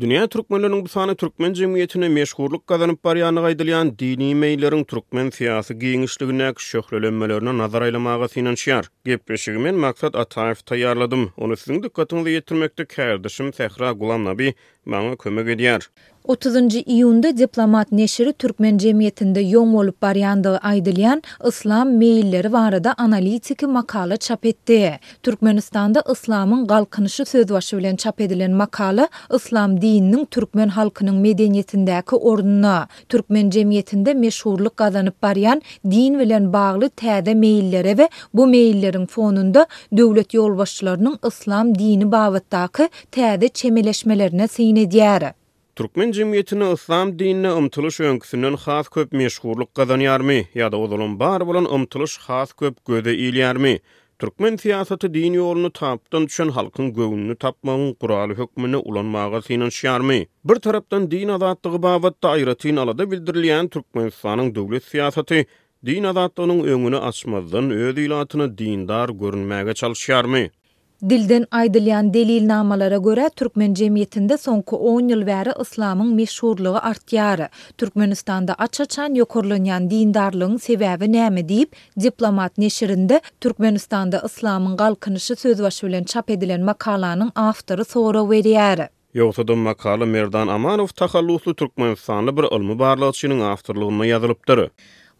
Dünýä türkmenleriniň bu sany türkmen jemgyýetinde meşhurlyk gazanyp barýandygy aýdylýan dini meýilleriň türkmen syýasy giňişligindäki şöhlelenmelerine nazar aýlamaga synanyşýar. Gepleşigi men Maksat Ataýew taýýarladym. Ony siziň dykgatyňyza ýetirmekde kärdeşim Sähra Gulamnabi maňa kömek edýär. Otuzynjy iýunda Diplomat neşiri türkmen jemgyýetinde ýoň bolup barýandygy aýdylýan yslam meýilleri barada analitiki makala çap etdi. Türkmenistanda yslamyň galkynyşy sözbaşy bilen çap edilen makala yslam dininiň türkmen halkynyň medeniýetindäki ornuna, türkmen jemgyýetinde meşhurlyk gazanyp barýan din bilen bagly täze meýillere we bu meýilleriň fonunda döwlet ýolbaşçylarynyň yslam dini babatdaky täze çemeleşmelerine syn edýär. Türkmen jemgyýetinde yslam dinine ymtylyş öňküsinden has köp meşhurlyk gazanýarmy ýa-da ozalam bar bolan ymtylyş has köp göze ilýärmi? Türkmen syýasaty din ýoluny tapdan düşen halkyň göwnüni tapmagyň guraly hökmünde ulanmaga synanyşýarmy? Bir tarapdan din azatlygy babatda aýratyn alada bildirilýän Türkmenistanyň döwlet syýasaty din azatlygynyň öňüni açmazdan öz ilatyna dindar görünmäge çalyşýarmy? Dilden aýdylýan delilnamalara görä, türkmen jemgyýetinde soňky on ýyl bäri yslamyň meşhurlygy artýar. Türkmenistanda aç-açan ýokarlanýan dindarlygyň sebäbi näme diýip, Diplomat neşirinde Türkmenistanda yslamyň galkynyşy sözbaşy bilen çap edilen makalanyň awtory sorag berýär. Ýogsa-da, makala Merdan Amanow tahallusly türkmenistanly bir ylmy-barlagçynyň awtorlygynda ýazylypdyr.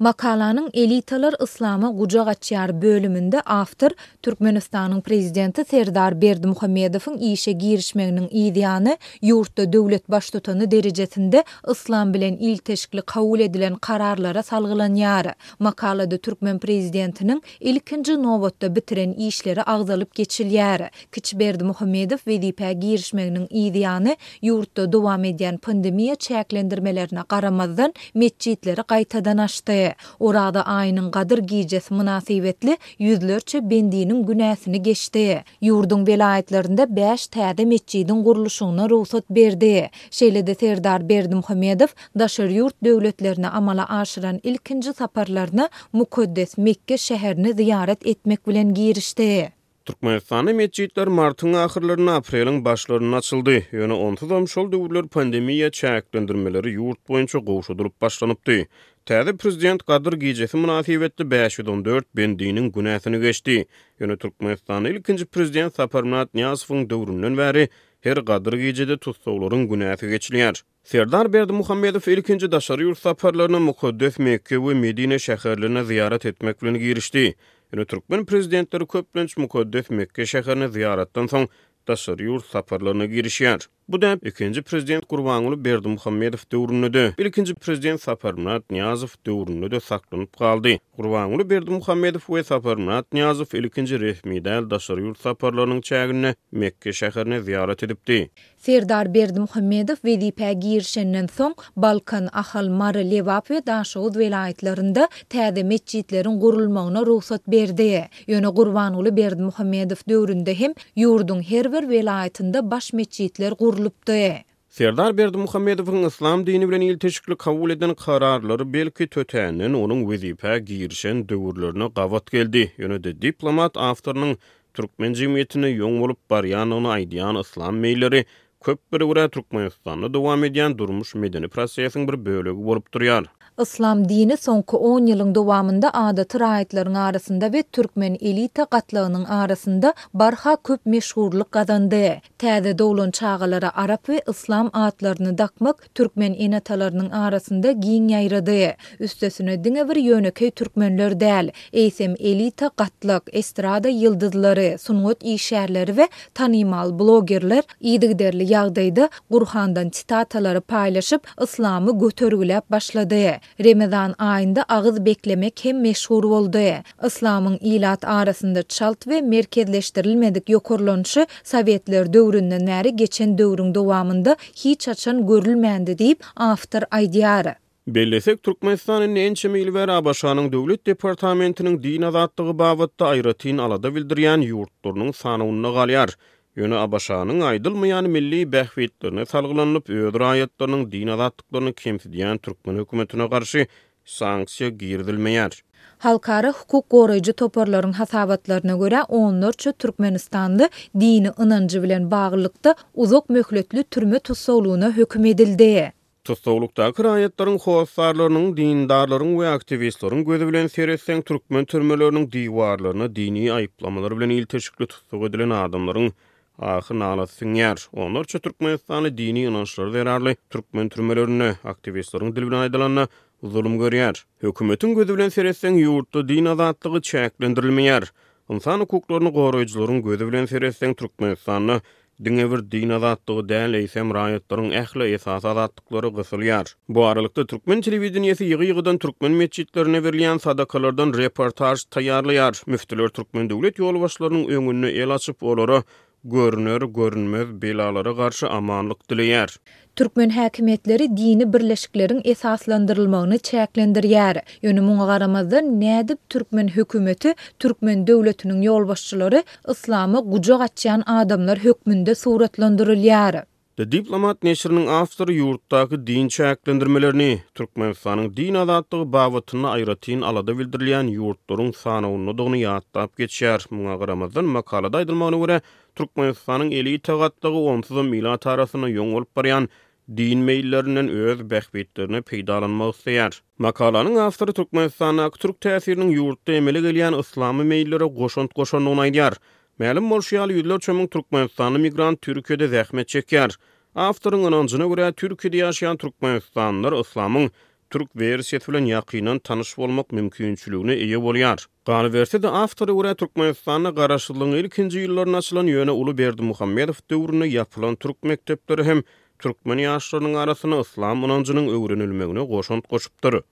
Makalanyň Elitalar yslama gujak açýar bölüminde awtor Türkmenistanyň prezidenti Serdar Berdimuhamedowyň işe girişmeginiň yzýany ýurtda döwlet baştutany derejesinde yslam bilen ilteşikli kabul edilen kararlara salgylanýar. Makalada türkmen prezidentiniň Ilkinji nobatda bitiren işleri agzalyp geçilýär. Kiçi Berdimuhamedow wezipä girişmeginiň yz ýany, ýurtda dowam edýän pandemiýa çäklendirmelerine garamazdan, metjitleri gaýtadan açdy. Oraza aýynyň Gadyr gijesi mynasybetli ýüzlerçe bendiniň günäsini geçdi. Ýurduň welaýatlarynda bäş täze metjidiň gurluşygyna rugsat berdi. Şeýle-de Serdar Berdimuhamedow daşary ýurt döwletlerine amala aşyran ilkinji saparlaryna mukaddes Mekge şäherini zyýarat etmek bilen girişdi. Türkmenistanda metjitler martyň ahyrlarynda, apreliň başlarynda açyldy. Ýöne onsuzam şol döwürler pandemiýa çäklendirmeleri ýurt boýunça gowşadylyp başlanypdy. Täze prezident Gadyr gijesi mynasybetli bäş ýüz on dört bendiniň günäsini geçdi. Ýöne Türkmenistanda ilkinji prezident Saparmyrat Nyýazowyň döwründen bäri Her Gadyr gijede tussaglaryň günäsi geçilýär. Serdar Berdimuhamedow ilkinji daşary ýurt saparlaryna mukaddes Mekge we Medine şäherlerine zyýarat etmek bilen girişdi. Ýöne türkmen prezidentleri köplenç mukaddes Mekge şäherine zyýaratdan soň daşary ýurt saparlaryna girişýär. Bu däp ikinji prezident Gurbanguly Berdimuhamedow döwründe-de, ilkinji prezident Saparmyrat Nyýazow döwründe-de saklanyp galdy. Gurbanguly Berdimuhamedow we Saparmyrat Nyýazow ilkinji resmi däl daşary ýurt saparlarynyň çäginde, Mekge şäherine zyýarat edipdi. Serdar Berdimuhamedow wezipä girişenden soň, Balkan, Ahal, Mary, Lebap we Daşoguz welaýatlarynda täze metjitleriň gurulmagyna rugsat berdi. Ýöne Gurbanguly Berdimuhamedow döwründe hem ýurduň her bir welaýatynda baş metjitler gurlupdy. Serdar Berdimuhamedowyň yslam dini bilen ilteşikli kabul eden kararlary belki tötänden onuň wezipä girişen döwürlerine gabat geldi, ýöne-de diplomat awtorynyň türkmen jemgyýetinde ýoň bolup barýandygyny aýdýan yslam meýilleri köp bir-birä Türkmenistanda dowam edýän durmuş-medeni prosesiň bir bölegi bolup durýar. Yslam dini soňky on ýylyň dowamynda adaty raýatlaryň arasynda we türkmen elita gatlagynyň arasynda barha köp meşhurlyk gazandy. Täze doglan çagalara arap we yslam atlaryny dakmak türkmen ene-atalarynyň arasynda giň ýaýrady. Üstesine diňe bir ýönekeý türkmenler däl, eýsem elita gatlak, estrada ýyldyzlary, sungat işgärleri we tanymal blogerler Yzygiderli ýagdaýda Gurhandan sitatalary paýlaşyp, yslamy götergiläp başlady. Remezan aýynda agyz beklemek hem meşhur boldy. Yslamyň ilat arasynda çalt we merkezleşdirilmedik ýokarlanyşy sowetler döwründen bäri geçen döwrüň dowamynda hiç haçan görülmändi diýip, awtor aýdýar. Bellesek, Türkmenistan indi ençeme ýyl bäri ABŞ-nyň Döwlet departamentiniň din azatlygy babatda aýratyn alada bildirýän ýurtlarynyň sanawynda galýar. Ýöne ABŞ-nyň aýdylmaýan milli bähbitlerine salgylanylyp, öz raýatlarynyň din azatlyklaryny kemsidýän türkmen hökümetine garşy sanksiýa girizilmeýär. Halkara hukuk goraýjy toparlaryň hasabatlaryna görä, onlarça türkmenistanly dini ynanjy bilen baglylykda uzak möhletli türme tussaglygyna höküm edildi. Tussaglykdaky raýatlaryň hossarlarynyň, dindarlaryň we aktiwistleriň gözi bilen seretseň, türkmen türmeleriniň diwarlaryna dini aýyplamalar bilen ilteşikli tussag edilen adamlaryň ahy-nalasy siňýär. Onlarça türkmenistanly dini ynançlary zerarly türkmen türmelerinde, aktiwistleriň dili bilen aýdylanda, zulum görýär. Hökümetiň gözi bilen seretseň, ýurtda din azatlygy çäklendirilmeýär. Ynsan hukuklaryny goraýjylaryň gözi bilen seretseň, Türkmenistanda Diňe bir din azatlygy däl, eýsem, raýatlaryň ähli esasy azatlyklary gysylýar. Bu aralykda, türkmen telewideniýesi ýygy-ýygydan türkmen metjitlerine berilýän sadakalardan reportaž taýýarlaýar. Müftüler türkmen döwlet ýolbaşçylarynyň öňünde el açyp, olara görner-görünmez belalara garşy amanlyk dileýär. Türkmen häkimiýetleri dini birleşikleriň esaslandyrylmagyny çäklendirýär. Ýöne muňa garamazdan, nädip türkmen hökümeti türkmen döwletiniň ýolbaşçylary yslama gujak açýan adamlar hökmünde suratlandyrylýar? The Diplomat neşiriniň awtory ýurtdaky din çäklendirmelerini Türkmenistanyň din azatlygy babatynda aýratyn alada bildirilýän ýurtlaryň sanawyndadygyny ýatlap geçýär, muňa garamazdan, makalada aýdylmagyna görä, Türkmenistanyň elita gatlagy onsuzam ilat arasynda ýoň bolup barýan din meýillerinden öz bähbitlerine peýdalanmak isleýär. Makalanyň awtory Türkmenistandaky türk täsiriniň ýurtda emele gelýän yslamy meýillere goşant goşandygyny aýdýar. Mälim bolşy ýaly, ýüzlerçe müň türkmenistanly migrant Türkiýede zähmet çekýär. Awtoryň ynanjyna görä, Türkiýede ýaşaýan türkmenistanlylar yslamyň türk wersiýasy bilen ýakyndan tanyş bolmak mümkinçiligine eýe bolýar. Galyberse-de, awtora görä, Türkmenistanda garaşsyzlygyň ilkinji ýyllarynda açylan, ýöne uly Berdimuhamedow döwründe ýapylan türk mekdepleri hem türkmen ýaşlarynyň arasynda yslam ynanjynyň öwrenilmegine goşant goşupdyr.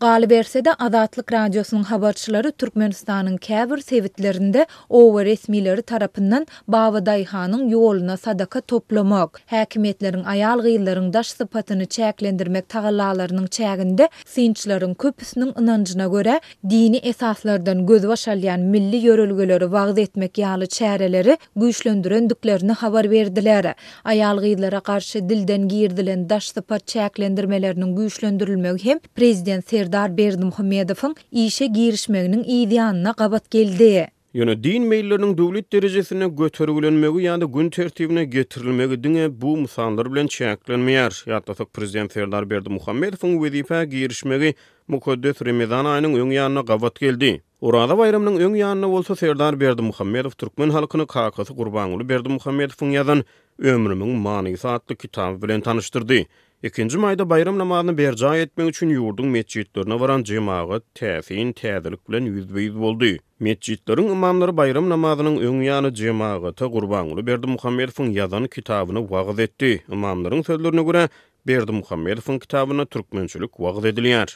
Galyberse-de, Azatlyk Radiosynyň habarçylary Türkmenistanyň käbir sebitlerinde Oba resmileri tarapyndan babadaýhanyň ýoluna sadaka toplamak, häkimiýetleriň aýal-gyzlaryň daş sypatyny çäklendirmek tagallalarynyň çäginde synçylaryň köpüsiniň ynanjyna görä, dini esaslardan gözbaş alýan milli ýörelgeleri wagyz etmek ýaly çäreleri güýçlendirendiklerini habar berdiler. Aýal-gyzlara garşy dilden girizilen daş sypat çäklendirmeleriniň güýçlendirilmegi hem prezident Serdar Berdimuhamedowyň işe girişmeginiň yz ýanyna gabat geldi. Ýöne din meýilleriniň döwlet derejesinde götergilenmegi ýa-da gün tertibine getirilmegi diňe bu mysallar bilen çäklenmeýär. Ýatlasak, prezident Serdar Berdimuhamedowyň wezipä girişmegi mukaddes Remezan aýynyň öň ýanyna gabat geldi. Oraza baýramynyň öň ýanyna bolsa Serdar Berdimuhamedow türkmen halkyny kakasy Gurbanguly Berdimuhamedowyň ýazan Ömrümiň manysy atly kitaby bilen tanyşdyrdy. Ikinji maýda baýram namazyny berjaý etmek üçin ýurduň metjitlerine baran jemagat täsin täzelik bilen ýüzbe-ýüz boldy. Metjitleriň ymamlary baýram namazynyň öň ýany jemagata Gurbanguly Berdimuhamedowyň ýazan kitabyny wagyz etdi. Ymamlaryň sözlerine görä, Berdimuhamedowyň kitabynda türkmençilik wagyz edilýär.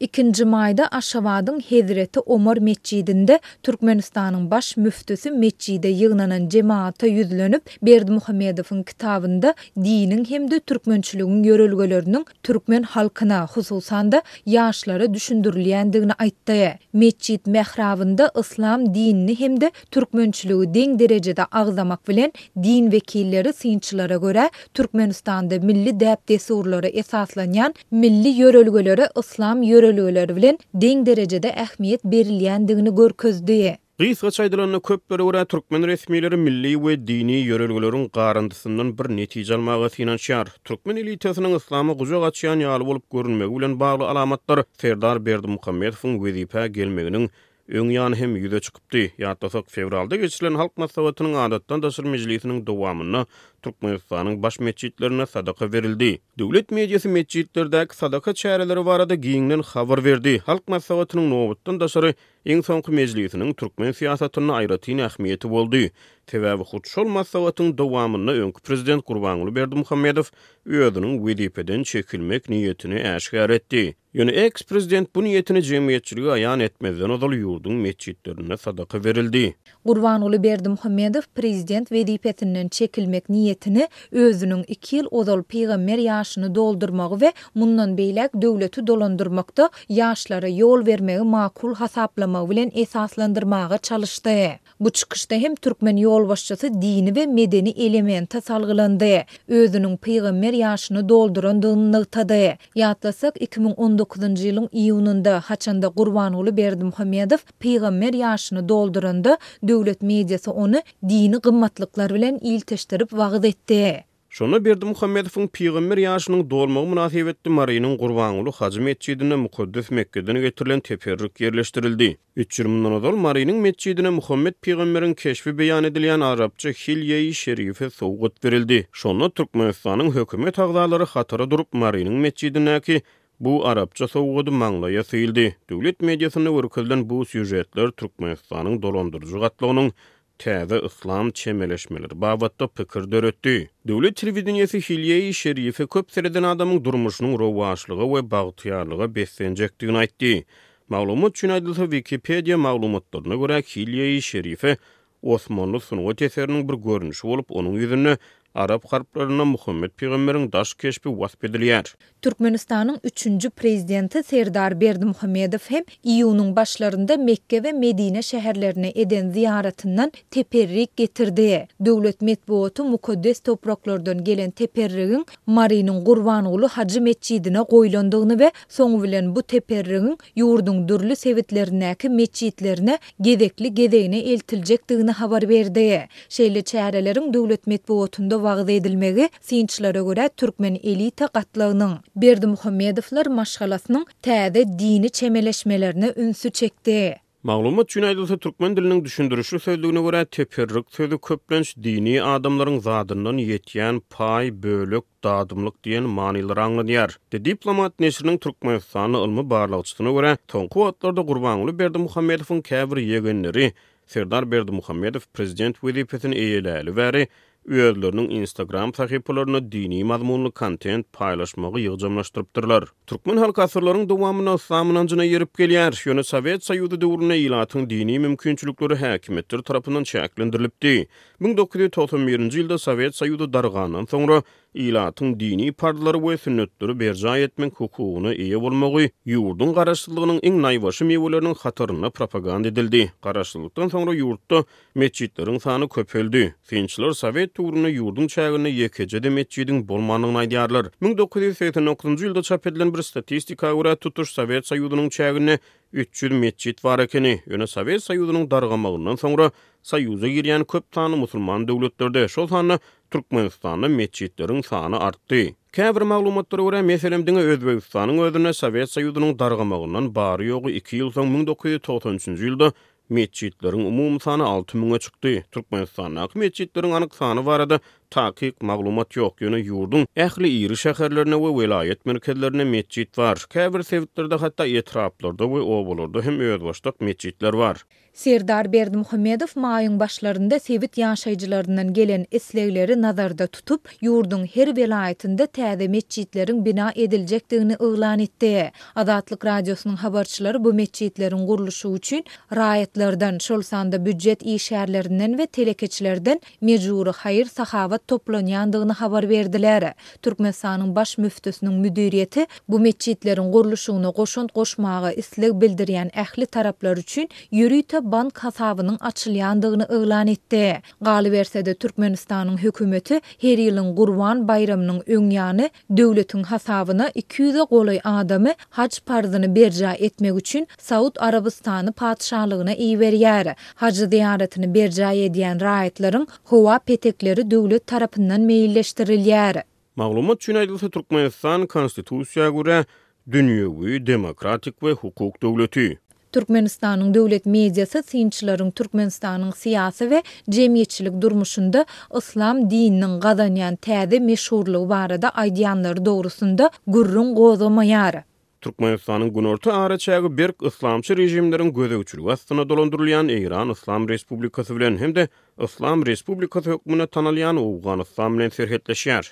Ikinji maýda Aşgabadyň Hezreti Omar metjidinde Türkmenistanyň Baş müftüsi metjide ýygnanan jemagata ýüzlenip, Berdimuhamedowyň kitabynda diniň hem-de türkmençiligiň ýörelgeleriniň türkmen halkyna, hususan-da, ýaşlara düşündirilýändigini aýtdy. Metjit mährabynda yslam dinini hem-de Türkmençiligi deň derejede agzamak bilen, din wekilleri synçylara görä, Türkmenistanda milli däp-dessurlara esaslanýan milli ýörelgelere yslam ýörelgeleri bilen deň derejede ähmiýet berilýändigini görkezdi. Gysgaça aýdylanda, köplere görä, türkmen resmileri milli we dini ýörelgeleriň garyndysyndan bir netije almaga synanyşýar. Türkmen elitasynyň yslama gujak açýan ýaly bolup görünmegi bilen bagly alamatlar Serdar Berdimuhamedowyň wezipä gelmeginiň Öň ýany hem ýüze çykypdy. Ýatlasak, fewralda geçirilen Halk Maslahatynyň adatdan daşary mejlisiniň dowamynda Türkmenistanyň baş metjitlerinde sadaka berildi. Döwlet mediasy metjitlerdäki sadaka çäreleri barada giňden habar berdi. Halk Maslahatynyň nobatdan daşary iň soňky mejlisiniň türkmen syýasatynda aýratyn ähmiýeti boldy. Sebäbi hut şol maslahatyň dowamynda öňki prezident Gurbanguly Berdimuhamedow özüniň wezipeden çekilmek niýetini äşgär etdi. Ýöne eks-prezident bu niýetini jemgyýetçilige aýan etmezden ozal ýurduň metjitlerinde sadaka berildi. Gurbanguly Berdimuhamedow prezident wezipesinden çekilmek niýetini özüniň iki ýyl ozal pygamber ýaşyny doldurmagy we mundan beýläk döwleti dolandyrmakda ýaşlara ýol bermegi makul hasaplamagy bilen esaslandyrmaga çalyşdy. Bu çykyşda hem türkmen ýolbaşçysy dini we medeni elemente salgylandy, özüniň pygamber ýaşyny doldurandygyny nygtady. Ýatlasak, iki müň on dokuzynjy ýylyň iýunynda, haçanda Gurbanguly Berdimuhamedow pygamber ýaşyny dolduranda, döwlet mediasy ony dini gymmatlyklar bilen ilteşdirip wagyz etdi. Şonda Berdimuhamedowyň pygamber ýaşynyň dolmagy mynasybetli Marynyň Gurbanguly hajy metjidine mukaddes Mekgeden getirilen teperrük ýerleşdirildi. Üç ýyl mundan ozal Marynyň metjidine Muhammet pygamberiň keşbi beýan edilýän arapça Hilýe-i Şerife sowgat berildi. Şonda Türkmenistanyň hökümet agzalary hatara durup, Marynyň metjidindäki bu arapça sowgady maňlaýa syýyldy. Döwlet mediasynda görkezilen bu sýužetler Türkmenistanyň dolandyryjy gatlagynyň täze yslam çemeleşmeleri babatda pikir döretdi. Döwlet telewideniýesi hilýeýi şerife köp sereden adamyň durmuşynyň rowaçlyga we bagtyýarlyga beslenjekdigini aýtdy. Maglumat üçin aýdylsa, Wikipediýa maglumatlaryna görä, hilýeýi şerife osmanly sungat eseriniň bir görnüşi bolup, onuň ýüzünde Arap harplarynda Muhammet pygamberiň daş keşbi wasp edilýär. Türkmenistanyň üçünji Prezidenti Serdar Berdimuhamedow hem iýunyň başlarynda Mekge we Medine şäherlerine eden zyýaratyndan teperrik getirdi. Döwlet metbugaty mukaddes topraklardan gelen teperrigiň Marynyň Gurbanguly hajy metjidine goýlandygyny we soňy bilen bu teperrigiň ýurduň dürli sebitlerindäki metjitlerine gezekli-gezegine eltiljekdigini habar berdi. Şeýle çäreleriň döwlet metbugatynda wagyz edilmegi, synçylara görä, türkmen elita gatlagynyň, Berdimuhamedowlar maşgalasynyň täze dini çemeleşmelerine ünsi çekdi. Maglumat üçin aýdylsa, türkmen diliniň düşündirişli sözlügine görä, teperrük sözi köplenç dini adamlaryň zadyndan ýetýän paý, bölek, dadymlyk diýen manylary aňladýar. The Diplomat neşiriniň türkmenistanly ylmy-barlagçysyna görä, soňky wagtlarda Gurbanguly Berdimuhamedowyň käbir ýegenleri Serdar Berdimuhamedow prezident wezipesini eýeläli bäri özleriniň Instagram sahypalarynda dini mazmunly kontent paýlaşmagy ýygjamlaşdyrypdyrlar. Türkmen halky asyrlaryň dowamynda yslam ynanjyna eýerip gelýär, ýöne Sowet Soýuzy döwründe ilatyň dini mümkinçilikleri häkimiýetler tarapyndan çäklendirilipdi. Müň dokuz ýüz togsan birinji ýylda Sowet Soýuzy dargandan soňra, ilatyň dini parzlary we sünnetleri berjaý etmek hukugyna eýe bolmagy ýurduň garaşsyzlygynyň iň naýbaşy miweleriniň hatarynda propaganda edildi. Garaşsyzlykdan soňra ýurtda metjitleriň sany köpeldi. Synçylar sowet döwründe ýurduň çäginde ýekeje-de metjidiň bolmandygyny aýdýarlar. Müň dokuz ýüz segsen dokuzynjy ýylda çap edilen bir statistika görä, tutuş Sowet Soýuzynyň çäginde Üç ýüz metjit bar ekeni, ýöne Sowet Soýuzynyň dargamagyndan soňra Soýuza girýän köp sanly musulman döwletlerde, şol sanda Türkmenistanda metjitleriň sany artdy. Käbir maglumatlara görä, meselem, diňe Özbegistanyň özünde Sowet Soýuzynyň dargamagyndan bary-ýogy iki ýyl soň müň dokuz ýüz togsan üçünji ýylda Metjitleriň umumy sany alty müňe çykdy. Türkmenistandaky metjitleriň anyk sany barada takyk maglumat ýok, ýöne ýurduň ähli iri şäherlerinde we welaýat merkezlerinde metjit bar. Käbir sebitlerde, hatda etraplarda we obalarda hem özbaşdak metjitler bar. Serdar Berdimuhamedow maýyň başlarynda sebit ýaşaýjylaryndan gelen islegleri nazarda tutup, ýurduň her welaýatynda täze metjitleriň bina ediljekdigini yglan etdi. Azatlyk Radiosynyň habarçylary bu metjitleriň gurluşygy üçin raýatlardan, şol sanda býujet işgärlerinden we telekeçilerden mejbury haýyr-sahawat toplanýandygyny habar berdiler. Türkmenistanyň baş müftüsiniň müdiriýeti bu metjitleriň gurluşygyna goşant goşmaga isleg bildirýän ähli taraplar üçin ýörite bank hasabynyň açylýandygyny yglan etdi. Galyberse-de, Türkmenistanyň hökümeti her ýylyň Gurban baýramynyň öň ýany, Döwletiň hasabyna iki ýüze golaý adamy haj parzyny berja etmek üçin Saud Arabystany Patyşalygyna iberýär. Haj zyýaratyny berja edýän raýatlaryň howa petekleri döwlet tarapyndan meýilleşdirilýär. Maglumat üçin aýdylsa, Türkmenistan Konstitusiýa görä dünýewi, demokratik we hukuk döwleti. Türkmenistanyň döwlet mediasy synçylaryň Türkmenistanyň syýasy we jemgyýetçilik durmuşynda yslam dininiň gazanýan täze meşhurlygy barada aýdýanlary dogrusynda gürrüň gozgamaýar. Türkmenistanyň günorta araçägi berk yslamçy režimleriň gözegçiligi astynda dolandyrylýan Eýran Yslam Respublikasy bilen hem-de Yslam Respublikasy hökmünde tanalýan Owganystan bilen serhetleşýär.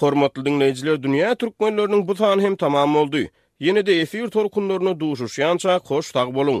Hormatly diňleýjiler dünýä türkmenleriniň bu sany hem tamam boldy. Ýene-de efir tolkunlarynda duşuşýançak hoş sag boluň.